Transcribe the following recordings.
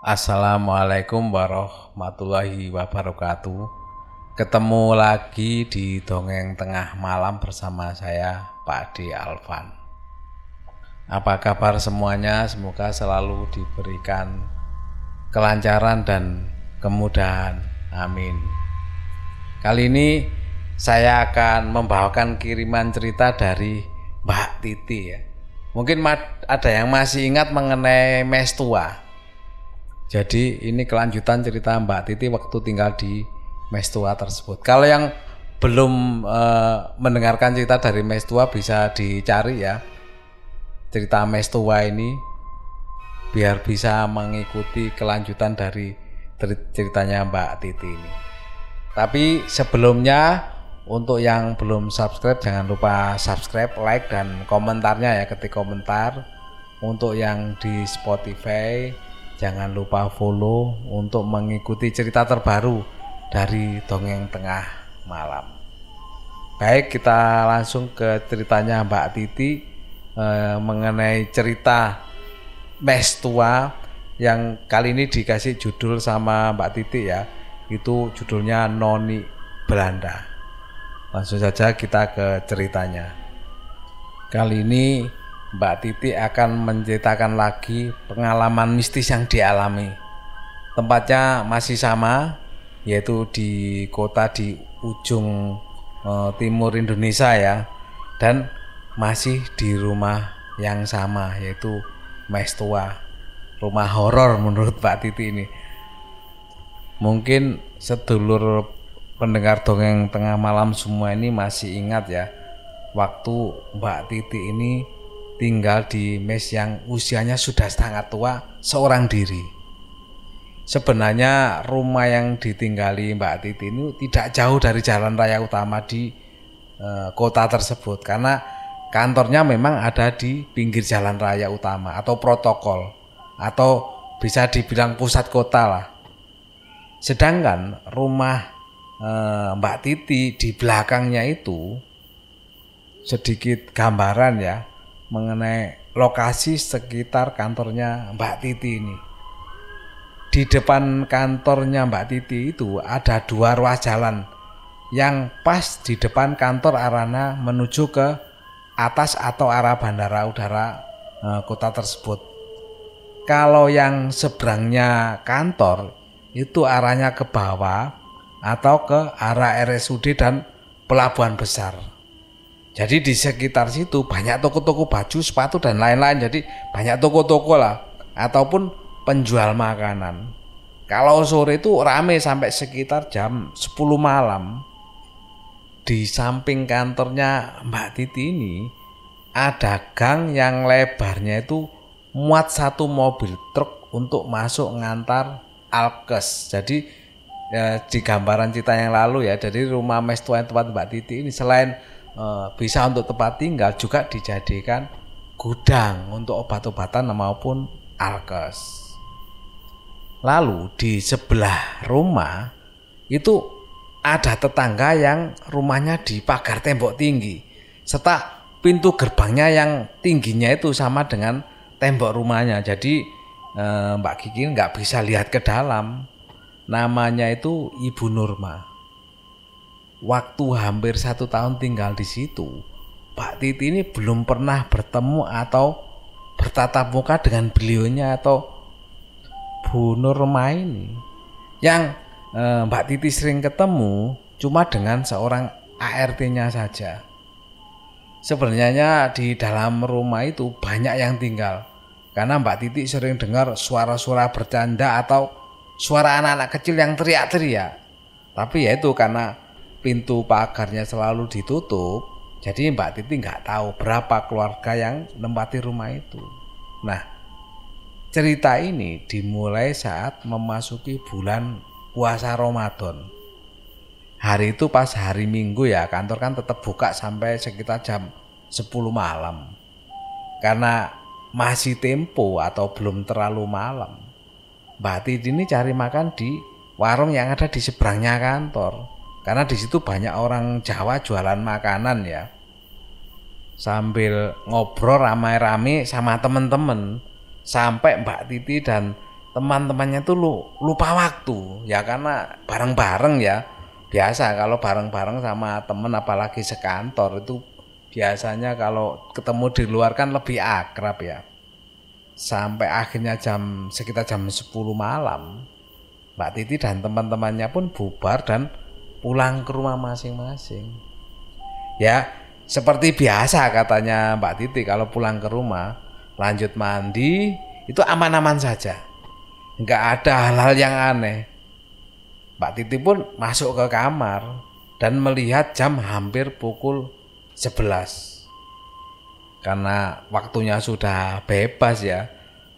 Assalamualaikum warahmatullahi wabarakatuh. Ketemu lagi di dongeng tengah malam bersama saya Pak D Alvan. Apa kabar semuanya? Semoga selalu diberikan kelancaran dan kemudahan. Amin. Kali ini saya akan membawakan kiriman cerita dari Mbak Titi ya. Mungkin ada yang masih ingat mengenai Mestua. Jadi ini kelanjutan cerita Mbak Titi waktu tinggal di Mestua tersebut. Kalau yang belum e, mendengarkan cerita dari Mestua bisa dicari ya cerita Mestua ini biar bisa mengikuti kelanjutan dari ceritanya Mbak Titi ini. Tapi sebelumnya untuk yang belum subscribe jangan lupa subscribe, like dan komentarnya ya ketik komentar. Untuk yang di Spotify jangan lupa follow untuk mengikuti cerita terbaru dari dongeng tengah malam. Baik, kita langsung ke ceritanya Mbak Titi eh, mengenai cerita mes tua yang kali ini dikasih judul sama Mbak Titi ya. Itu judulnya Noni Belanda. Langsung saja kita ke ceritanya. Kali ini Mbak Titi akan menceritakan lagi pengalaman mistis yang dialami. Tempatnya masih sama, yaitu di kota di ujung uh, timur Indonesia ya, dan masih di rumah yang sama, yaitu Mestua, rumah horor menurut Mbak Titi ini. Mungkin sedulur pendengar dongeng tengah malam semua ini masih ingat ya waktu Mbak Titi ini tinggal di mes yang usianya sudah sangat tua seorang diri. Sebenarnya rumah yang ditinggali Mbak Titi ini tidak jauh dari jalan raya utama di e, kota tersebut karena kantornya memang ada di pinggir jalan raya utama atau protokol atau bisa dibilang pusat kota lah. Sedangkan rumah Eh, Mbak Titi di belakangnya itu sedikit gambaran ya mengenai lokasi sekitar kantornya Mbak Titi ini. Di depan kantornya Mbak Titi itu ada dua ruas jalan yang pas di depan kantor arahnya menuju ke atas atau arah bandara udara eh, kota tersebut. Kalau yang seberangnya kantor itu arahnya ke bawah atau ke arah RSUD dan pelabuhan besar. Jadi di sekitar situ banyak toko-toko baju, sepatu dan lain-lain. Jadi banyak toko-toko lah ataupun penjual makanan. Kalau sore itu rame sampai sekitar jam 10 malam. Di samping kantornya Mbak Titi ini ada gang yang lebarnya itu muat satu mobil truk untuk masuk ngantar alkes. Jadi ya, di gambaran cerita yang lalu ya jadi rumah mes tempat Mbak Titi ini selain uh, bisa untuk tempat tinggal juga dijadikan gudang untuk obat-obatan maupun alkes. Lalu di sebelah rumah itu ada tetangga yang rumahnya di pagar tembok tinggi serta pintu gerbangnya yang tingginya itu sama dengan tembok rumahnya. Jadi eh, Mbak Kiki nggak bisa lihat ke dalam namanya itu Ibu Nurma. Waktu hampir satu tahun tinggal di situ, Pak Titi ini belum pernah bertemu atau bertatap muka dengan beliaunya atau Bu Nurma ini. Yang eh, Mbak Titi sering ketemu cuma dengan seorang ART-nya saja. Sebenarnya di dalam rumah itu banyak yang tinggal karena Mbak Titi sering dengar suara-suara bercanda atau suara anak-anak kecil yang teriak-teriak. Tapi ya itu karena pintu pagarnya selalu ditutup, jadi Mbak Titi nggak tahu berapa keluarga yang menempati rumah itu. Nah, cerita ini dimulai saat memasuki bulan puasa Ramadan. Hari itu pas hari Minggu ya, kantor kan tetap buka sampai sekitar jam 10 malam. Karena masih tempo atau belum terlalu malam. Mbak Titi ini cari makan di warung yang ada di seberangnya kantor. Karena di situ banyak orang Jawa jualan makanan ya. Sambil ngobrol ramai-ramai sama temen-temen. Sampai Mbak Titi dan teman-temannya tuh lupa waktu. Ya karena bareng-bareng ya. Biasa kalau bareng-bareng sama temen apalagi sekantor itu biasanya kalau ketemu di luar kan lebih akrab ya. Sampai akhirnya jam sekitar jam 10 malam Mbak Titi dan teman-temannya pun bubar dan pulang ke rumah masing-masing ya seperti biasa katanya Mbak Titi kalau pulang ke rumah lanjut mandi itu aman-aman saja nggak ada hal-hal yang aneh Mbak Titi pun masuk ke kamar dan melihat jam hampir pukul 11. Karena waktunya sudah bebas ya,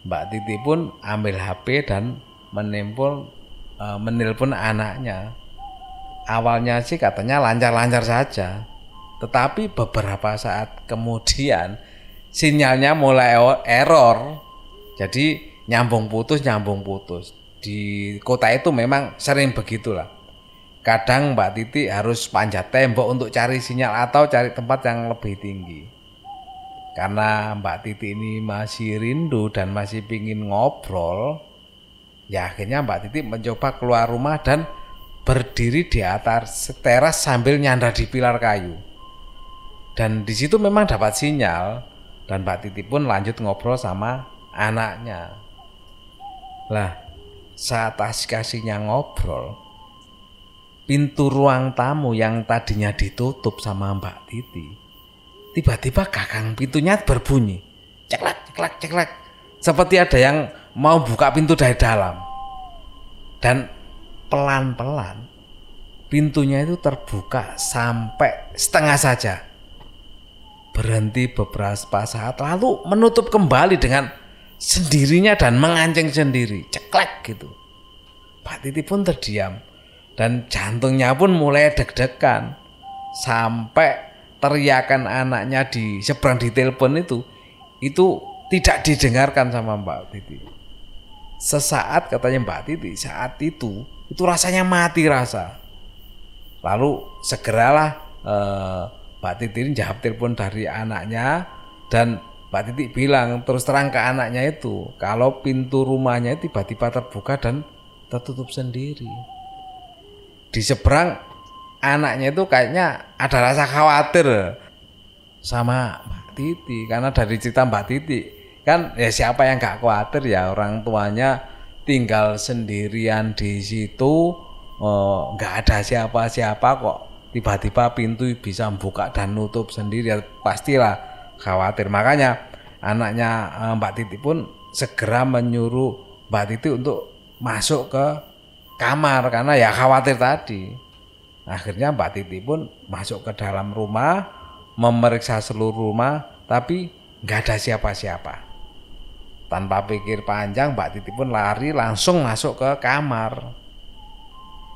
Mbak Titi pun ambil HP dan menelpon e, menelpon anaknya. Awalnya sih katanya lancar-lancar saja. Tetapi beberapa saat kemudian sinyalnya mulai error. Jadi nyambung putus nyambung putus di kota itu memang sering begitulah. Kadang Mbak Titi harus panjat tembok untuk cari sinyal atau cari tempat yang lebih tinggi. Karena Mbak Titi ini masih rindu dan masih pingin ngobrol, ya akhirnya Mbak Titi mencoba keluar rumah dan berdiri di atas teras sambil nyandar di pilar kayu. Dan di situ memang dapat sinyal dan Mbak Titi pun lanjut ngobrol sama anaknya. Lah, saat asik-asiknya ngobrol, pintu ruang tamu yang tadinya ditutup sama Mbak Titi, tiba-tiba gagang pintunya berbunyi. Ceklek, ceklek, ceklek. Seperti ada yang mau buka pintu dari dalam. Dan pelan-pelan pintunya itu terbuka sampai setengah saja. Berhenti beberapa saat lalu menutup kembali dengan sendirinya dan mengancing sendiri, ceklek gitu. Pak Titi pun terdiam dan jantungnya pun mulai deg-degan sampai teriakan anaknya di seberang di telepon itu itu tidak didengarkan sama Mbak Titi. Sesaat katanya Mbak Titi saat itu itu rasanya mati rasa. Lalu segeralah eh, Mbak Titi ini jawab telepon dari anaknya dan Mbak Titi bilang terus terang ke anaknya itu kalau pintu rumahnya tiba-tiba terbuka dan tertutup sendiri. Di seberang anaknya itu kayaknya ada rasa khawatir sama Mbak Titi karena dari cerita Mbak Titi kan ya siapa yang gak khawatir ya orang tuanya tinggal sendirian di situ oh, nggak oh, ada siapa-siapa kok tiba-tiba pintu bisa buka dan nutup sendiri ya pastilah khawatir. Makanya anaknya eh, Mbak Titi pun segera menyuruh Mbak Titi untuk masuk ke kamar karena ya khawatir tadi. Akhirnya Mbak Titi pun masuk ke dalam rumah, memeriksa seluruh rumah, tapi nggak ada siapa-siapa. Tanpa pikir panjang, Mbak Titi pun lari langsung masuk ke kamar.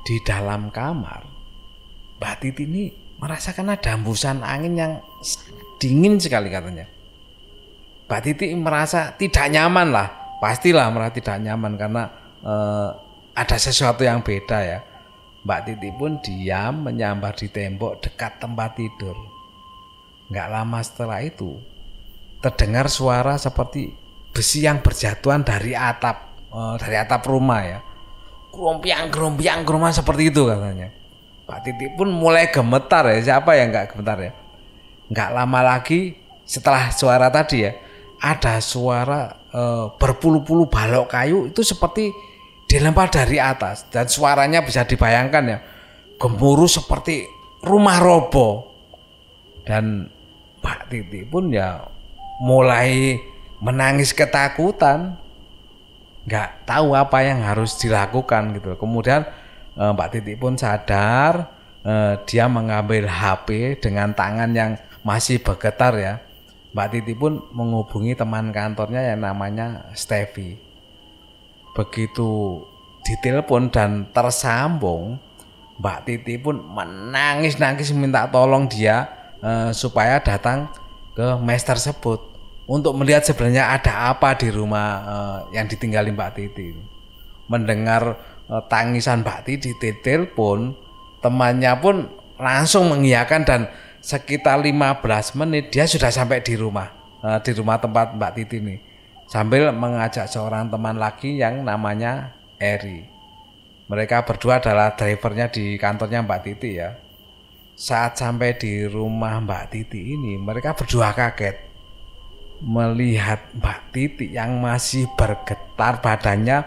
Di dalam kamar, Mbak Titi ini merasakan ada hembusan angin yang dingin sekali katanya. Mbak Titi merasa tidak nyaman lah, pastilah merasa tidak nyaman karena eh, ada sesuatu yang beda ya. Mbak Titi pun diam menyambar di tembok dekat tempat tidur. Nggak lama setelah itu terdengar suara seperti besi yang berjatuhan dari atap eh, dari atap rumah ya. Gerompiang, gerompiang, gerompiang seperti itu katanya. Mbak Titi pun mulai gemetar ya. Siapa yang nggak gemetar ya? nggak lama lagi setelah suara tadi ya ada suara e, berpuluh-puluh balok kayu itu seperti dilempar dari atas dan suaranya bisa dibayangkan ya gemuruh seperti rumah robo dan Pak Titi pun ya mulai menangis ketakutan nggak tahu apa yang harus dilakukan gitu kemudian e, Mbak Titi pun sadar e, dia mengambil HP dengan tangan yang masih bergetar ya. Mbak Titi pun menghubungi teman kantornya yang namanya Stevie. Begitu ditelepon dan tersambung, Mbak Titi pun menangis-nangis minta tolong dia eh, supaya datang ke mes tersebut untuk melihat sebenarnya ada apa di rumah eh, yang ditinggali Mbak Titi. Mendengar eh, tangisan Mbak Titi di telepon, temannya pun langsung mengiyakan dan sekitar 15 menit dia sudah sampai di rumah uh, di rumah tempat Mbak Titi ini sambil mengajak seorang teman lagi yang namanya Eri. Mereka berdua adalah drivernya di kantornya Mbak Titi ya. Saat sampai di rumah Mbak Titi ini, mereka berdua kaget melihat Mbak Titi yang masih bergetar badannya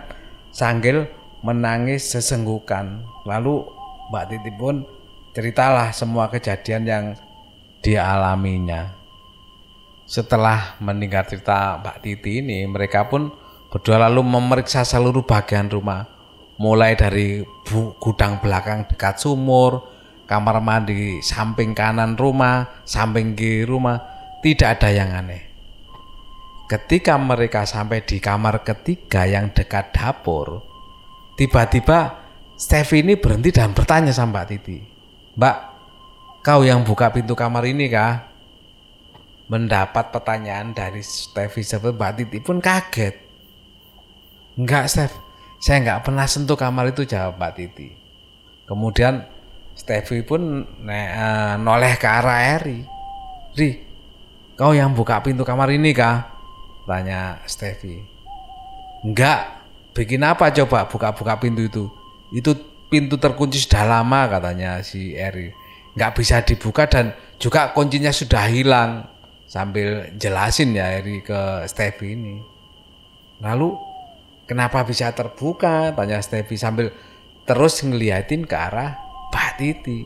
sambil menangis sesenggukan. Lalu Mbak Titi pun ceritalah semua kejadian yang dialaminya. Setelah mendengar cerita Mbak Titi ini, mereka pun berdua lalu memeriksa seluruh bagian rumah, mulai dari gudang belakang dekat sumur, kamar mandi samping kanan rumah, samping kiri rumah, tidak ada yang aneh. Ketika mereka sampai di kamar ketiga yang dekat dapur, tiba-tiba Steffi ini berhenti dan bertanya sama Mbak Titi, Mbak, kau yang buka pintu kamar ini kah? mendapat pertanyaan dari Steffi seperti Mbak Titi pun kaget. Enggak, Stef. Saya enggak pernah sentuh kamar itu jawab Mbak Titi. Kemudian Steffi pun uh, noleh ke arah Eri. Ri, kau yang buka pintu kamar ini kah? Tanya Steffi. Enggak, bikin apa coba buka-buka pintu itu? Itu pintu terkunci sudah lama katanya si Eri. Enggak bisa dibuka dan juga kuncinya sudah hilang sambil jelasin ya Eri ke Stevie ini. Lalu kenapa bisa terbuka? Tanya Stevie sambil terus ngeliatin ke arah Mbak Titi.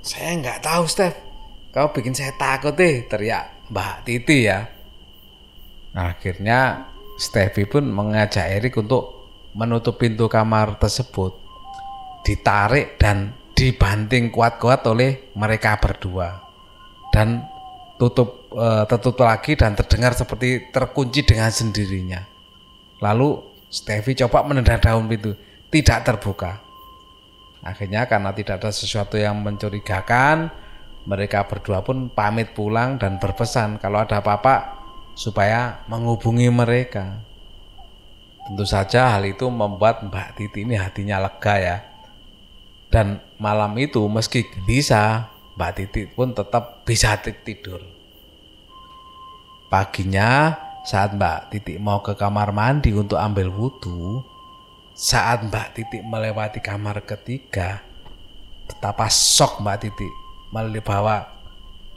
Saya nggak tahu Stev. Kau bikin saya takut deh teriak Mbak Titi ya. Akhirnya Stevie pun mengajak Erik untuk menutup pintu kamar tersebut. Ditarik dan dibanting kuat-kuat oleh mereka berdua. Dan tutup uh, tertutup lagi dan terdengar seperti terkunci dengan sendirinya. Lalu Stevie coba menendang daun pintu, tidak terbuka. Akhirnya karena tidak ada sesuatu yang mencurigakan, mereka berdua pun pamit pulang dan berpesan kalau ada apa-apa supaya menghubungi mereka. Tentu saja hal itu membuat Mbak Titi ini hatinya lega ya. Dan malam itu meski gelisah, Mbak Titi pun tetap bisa tidur. Paginya saat Mbak Titi mau ke kamar mandi untuk ambil wudhu, saat Mbak Titi melewati kamar ketiga, betapa sok Mbak Titi bahwa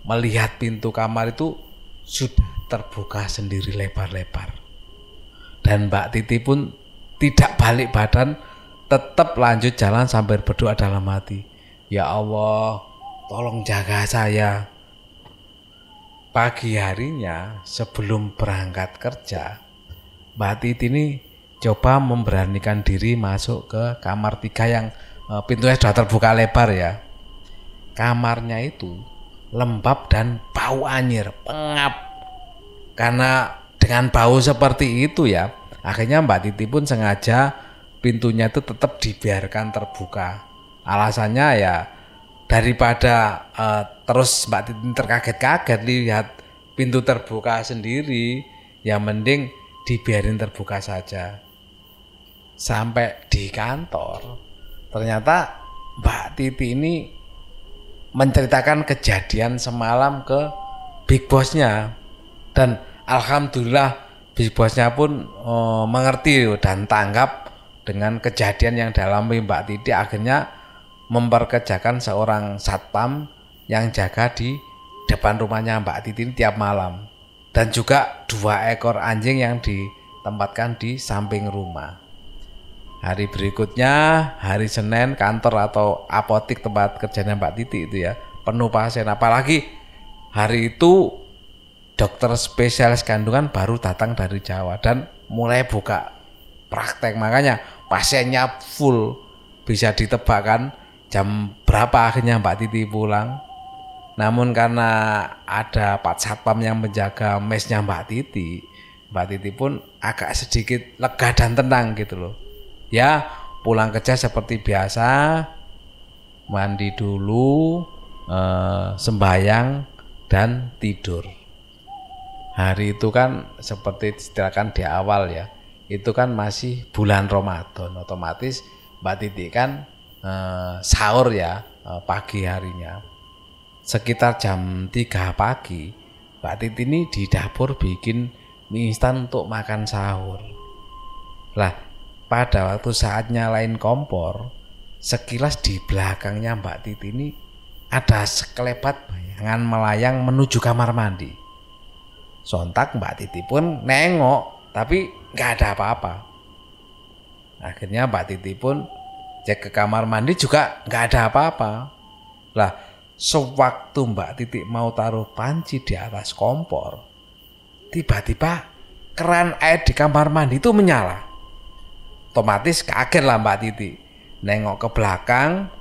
melihat pintu kamar itu sudah terbuka sendiri lebar-lebar. Dan Mbak Titi pun tidak balik badan, tetap lanjut jalan sambil berdoa dalam hati. Ya Allah, tolong jaga saya. Pagi harinya sebelum berangkat kerja, Mbak Titi ini coba memberanikan diri masuk ke kamar tiga yang e, pintunya sudah terbuka lebar ya. Kamarnya itu lembab dan bau anyir, pengap. Karena dengan bau seperti itu ya, akhirnya Mbak Titi pun sengaja pintunya itu tetap dibiarkan terbuka. Alasannya ya daripada uh, terus Mbak Titin terkaget-kaget lihat pintu terbuka sendiri, ya mending dibiarin terbuka saja. Sampai di kantor, ternyata Mbak Titi ini menceritakan kejadian semalam ke big bossnya dan alhamdulillah big bossnya pun uh, mengerti dan tanggap dengan kejadian yang dalam Mbak Titi akhirnya memperkerjakan seorang satpam yang jaga di depan rumahnya Mbak Titin tiap malam dan juga dua ekor anjing yang ditempatkan di samping rumah. Hari berikutnya, hari Senin, kantor atau apotik tempat kerjanya Mbak Titi itu ya, penuh pasien. Apalagi hari itu dokter spesialis kandungan baru datang dari Jawa dan mulai buka praktek. Makanya pasiennya full bisa ditebakkan jam berapa akhirnya Mbak Titi pulang. Namun karena ada Pak Satpam yang menjaga mesnya Mbak Titi, Mbak Titi pun agak sedikit lega dan tenang gitu loh. Ya pulang kerja seperti biasa, mandi dulu, eh, sembayang dan tidur. Hari itu kan seperti disediakan di awal ya, itu kan masih bulan Ramadan, otomatis Mbak Titi kan eh, sahur ya eh, pagi harinya. Sekitar jam 3 pagi, Mbak Titi ini di dapur bikin mie instan untuk makan sahur. Lah, pada waktu saat nyalain kompor, sekilas di belakangnya Mbak Titi ini ada sekelebat bayangan melayang menuju kamar mandi. Sontak Mbak Titi pun nengok, tapi nggak ada apa-apa. Akhirnya Mbak Titi pun cek ke kamar mandi juga nggak ada apa-apa. Lah, sewaktu Mbak Titi mau taruh panci di atas kompor, tiba-tiba keran air di kamar mandi itu menyala. Otomatis kaget lah Mbak Titi. Nengok ke belakang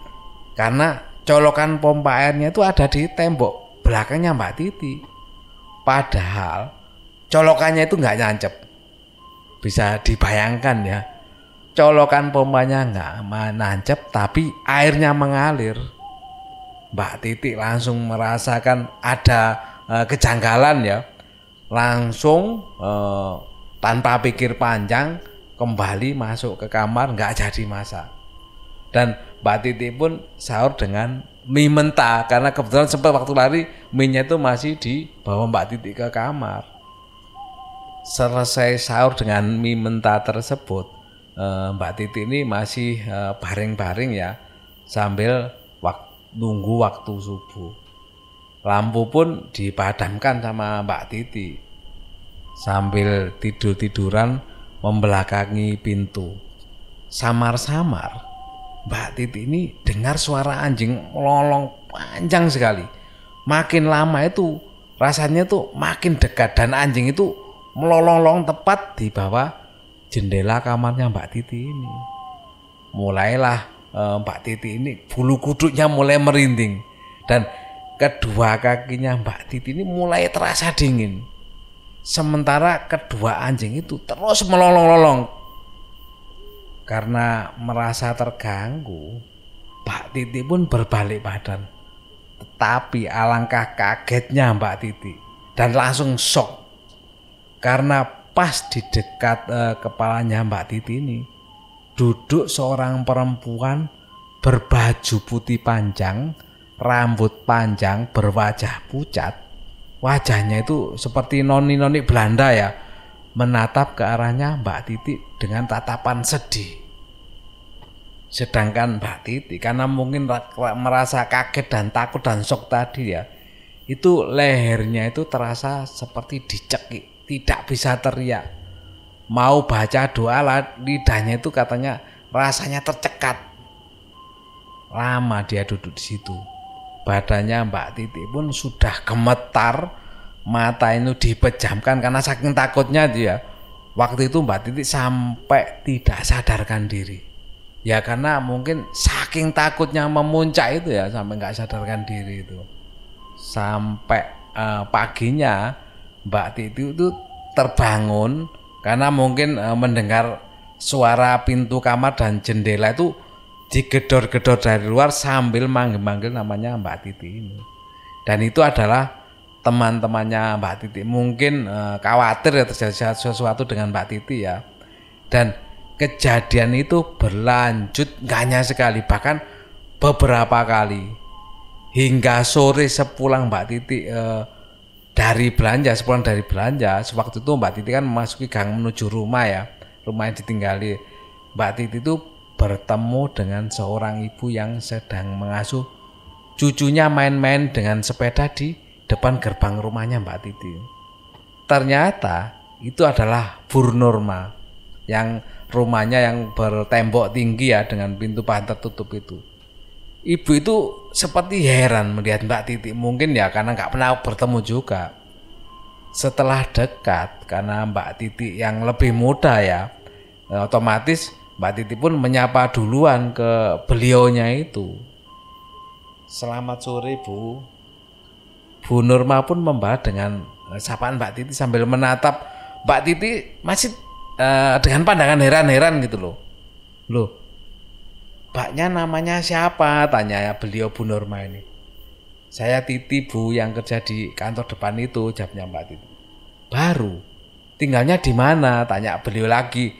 karena colokan pompa airnya itu ada di tembok belakangnya Mbak Titi. Padahal colokannya itu nggak nyancep. Bisa dibayangkan ya. Colokan pompanya nggak nancep tapi airnya mengalir Mbak Titi langsung merasakan ada uh, kejanggalan ya. Langsung uh, tanpa pikir panjang kembali masuk ke kamar nggak jadi masak. Dan Mbak Titi pun sahur dengan mie mentah karena kebetulan sempat waktu lari mie-nya itu masih di bawah Mbak Titi ke kamar. Selesai sahur dengan mie mentah tersebut, eh, Mbak Titi ini masih baring-baring ya sambil nunggu waktu subuh. Lampu pun dipadamkan sama Mbak Titi sambil tidur-tiduran membelakangi pintu. Samar-samar Mbak Titi ini dengar suara anjing melolong panjang sekali. Makin lama itu rasanya tuh makin dekat dan anjing itu melolong-lolong tepat di bawah jendela kamarnya Mbak Titi ini. Mulailah uh, Mbak Titi ini bulu kuduknya mulai merinding dan kedua kakinya Mbak Titi ini mulai terasa dingin. Sementara kedua anjing itu terus melolong-lolong. Karena merasa terganggu, Mbak Titi pun berbalik badan. Tetapi alangkah kagetnya Mbak Titi dan langsung shock. Karena pas di dekat uh, kepalanya Mbak Titi ini duduk seorang perempuan berbaju putih panjang, rambut panjang, berwajah pucat. Wajahnya itu seperti noni-noni Belanda ya, menatap ke arahnya Mbak Titi dengan tatapan sedih. Sedangkan Mbak Titi karena mungkin merasa kaget dan takut dan shock tadi ya, itu lehernya itu terasa seperti dicekik, tidak bisa teriak mau baca doa lidahnya itu katanya rasanya tercekat. Lama dia duduk di situ. Badannya Mbak Titi pun sudah gemetar, mata itu dipejamkan karena saking takutnya dia. Waktu itu Mbak Titi sampai tidak sadarkan diri. Ya karena mungkin saking takutnya memuncak itu ya sampai nggak sadarkan diri itu. Sampai uh, paginya Mbak Titi itu terbangun karena mungkin e, mendengar suara pintu kamar dan jendela itu digedor-gedor dari luar sambil manggil-manggil namanya Mbak Titi ini. Dan itu adalah teman-temannya Mbak Titi. Mungkin e, khawatir ya terjadi sesuatu dengan Mbak Titi ya. Dan kejadian itu berlanjut nggak hanya sekali, bahkan beberapa kali. Hingga sore sepulang Mbak Titi e, dari belanja sepulang dari belanja sewaktu itu Mbak Titi kan memasuki gang menuju rumah ya rumah yang ditinggali Mbak Titi itu bertemu dengan seorang ibu yang sedang mengasuh cucunya main-main dengan sepeda di depan gerbang rumahnya Mbak Titi ternyata itu adalah Bu Norma yang rumahnya yang bertembok tinggi ya dengan pintu pahan tertutup itu. Ibu itu seperti heran melihat Mbak Titi. Mungkin ya karena nggak pernah bertemu juga. Setelah dekat karena Mbak Titi yang lebih muda ya eh, otomatis Mbak Titi pun menyapa duluan ke beliaunya itu. Selamat sore Bu. Bu Nurma pun membahas dengan eh, sapaan Mbak Titi sambil menatap. Mbak Titi masih uh, dengan pandangan heran-heran gitu loh loh Mbaknya namanya siapa? Tanya ya beliau Bu Norma ini. Saya Titi Bu yang kerja di kantor depan itu, jawabnya Mbak Titi. Baru. Tinggalnya di mana? Tanya beliau lagi.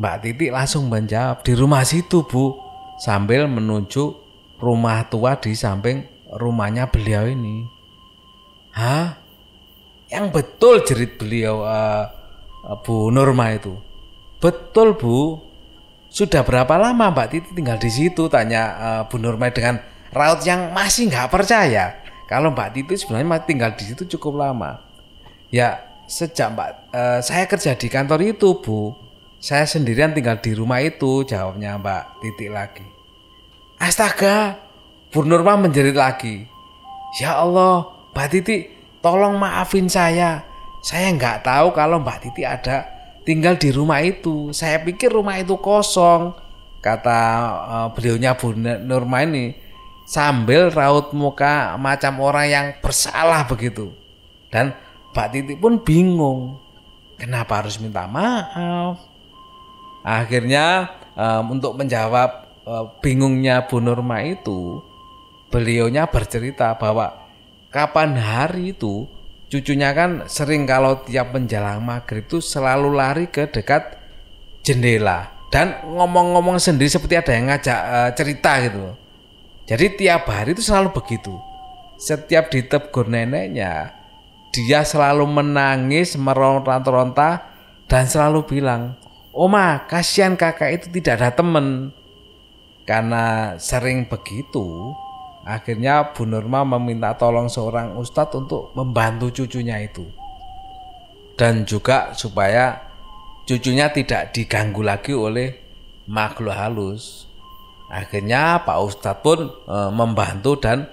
Mbak Titi langsung menjawab, di rumah situ Bu. Sambil menunjuk rumah tua di samping rumahnya beliau ini. Hah? yang betul jerit beliau uh, Bu Norma itu. Betul Bu. Sudah berapa lama Mbak Titi tinggal di situ? Tanya uh, Bu Norma dengan raut yang masih nggak percaya. Kalau Mbak Titi sebenarnya tinggal di situ cukup lama. Ya sejak Mbak uh, saya kerja di kantor itu Bu. Saya sendirian tinggal di rumah itu jawabnya Mbak Titi lagi. Astaga, Bu Norma menjerit lagi. Ya Allah, Mbak Titi tolong maafin saya. Saya nggak tahu kalau Mbak Titi ada tinggal di rumah itu. Saya pikir rumah itu kosong. Kata uh, beliaunya Bu Nurma ini sambil raut muka macam orang yang bersalah begitu. Dan Mbak Titi pun bingung. Kenapa harus minta maaf? Akhirnya um, untuk menjawab uh, bingungnya Bu Nurma itu, beliaunya bercerita bahwa kapan hari itu cucunya kan sering kalau tiap menjelang maghrib itu selalu lari ke dekat jendela dan ngomong-ngomong sendiri seperti ada yang ngajak uh, cerita gitu. Jadi tiap hari itu selalu begitu. Setiap ditegur neneknya, dia selalu menangis, meronta-ronta dan selalu bilang, "Oma, kasihan kakak itu tidak ada teman." Karena sering begitu, Akhirnya Bu Nurma meminta tolong seorang ustadz untuk membantu cucunya itu. Dan juga supaya cucunya tidak diganggu lagi oleh makhluk halus. Akhirnya Pak Ustadz pun e, membantu dan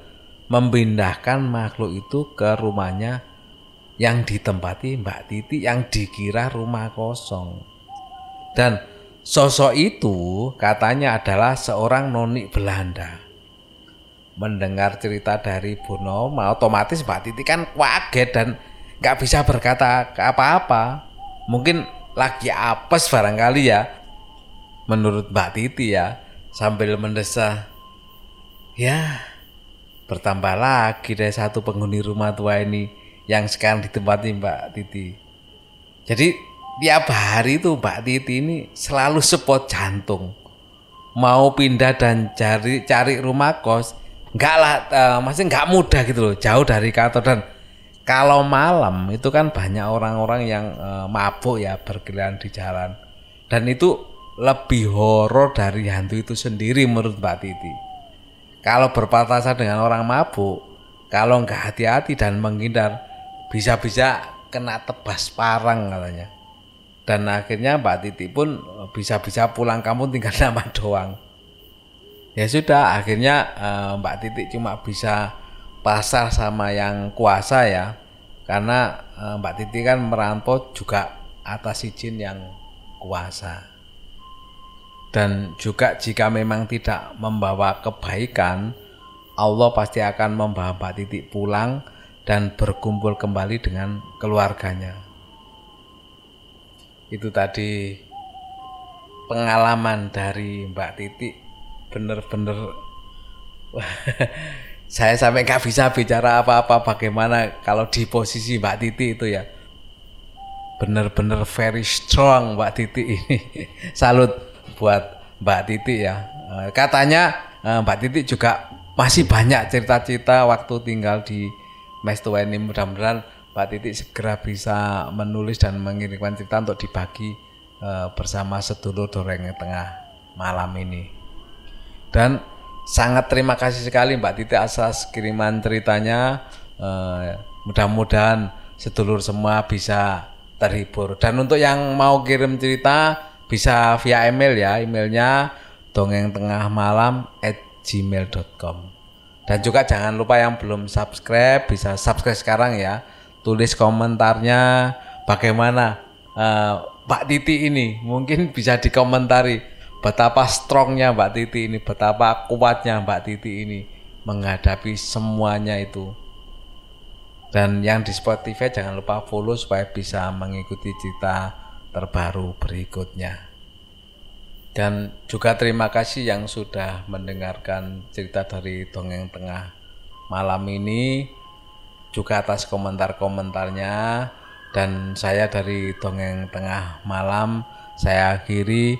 memindahkan makhluk itu ke rumahnya yang ditempati Mbak Titi yang dikira rumah kosong. Dan sosok itu katanya adalah seorang noni Belanda mendengar cerita dari Bu otomatis Mbak Titi kan kaget dan nggak bisa berkata apa-apa. Mungkin lagi apes barangkali ya menurut Mbak Titi ya sambil mendesah. Ya bertambah lagi dari satu penghuni rumah tua ini yang sekarang ditempati Mbak Titi. Jadi tiap hari itu Mbak Titi ini selalu sepot jantung. Mau pindah dan cari cari rumah kos Enggak lah, uh, masih enggak mudah gitu loh, jauh dari kantor dan kalau malam itu kan banyak orang-orang yang uh, mabuk ya berkeliaran di jalan dan itu lebih horor dari hantu itu sendiri menurut Mbak Titi. Kalau berpapasan dengan orang mabuk, kalau enggak hati-hati dan menghindar, bisa-bisa kena tebas parang katanya. Dan akhirnya Mbak Titi pun eh, bisa-bisa pulang kampung tinggal nama doang ya sudah akhirnya uh, Mbak Titik cuma bisa pasar sama yang kuasa ya. Karena uh, Mbak Titik kan merantau juga atas izin yang kuasa. Dan juga jika memang tidak membawa kebaikan Allah pasti akan membawa Mbak Titik pulang dan berkumpul kembali dengan keluarganya. Itu tadi pengalaman dari Mbak Titik bener-bener. Saya sampai nggak bisa bicara apa-apa bagaimana kalau di posisi Mbak Titi itu ya. Bener-bener very strong Mbak Titi ini. Salut buat Mbak Titi ya. Eh, katanya eh, Mbak Titi juga masih banyak cerita-cerita waktu tinggal di Mestua ini. Mudah-mudahan Mbak Titi segera bisa menulis dan mengirimkan cerita untuk dibagi eh, bersama sedulur doreng tengah malam ini dan sangat terima kasih sekali Mbak Titi atas kiriman ceritanya. Uh, mudah-mudahan sedulur semua bisa terhibur. Dan untuk yang mau kirim cerita bisa via email ya, emailnya dongeng tengah malam at gmail.com. Dan juga jangan lupa yang belum subscribe bisa subscribe sekarang ya. Tulis komentarnya bagaimana uh, Mbak Titi ini mungkin bisa dikomentari betapa strongnya Mbak Titi ini, betapa kuatnya Mbak Titi ini menghadapi semuanya itu. Dan yang di Spotify jangan lupa follow supaya bisa mengikuti cerita terbaru berikutnya. Dan juga terima kasih yang sudah mendengarkan cerita dari Dongeng Tengah malam ini juga atas komentar-komentarnya dan saya dari Dongeng Tengah Malam saya akhiri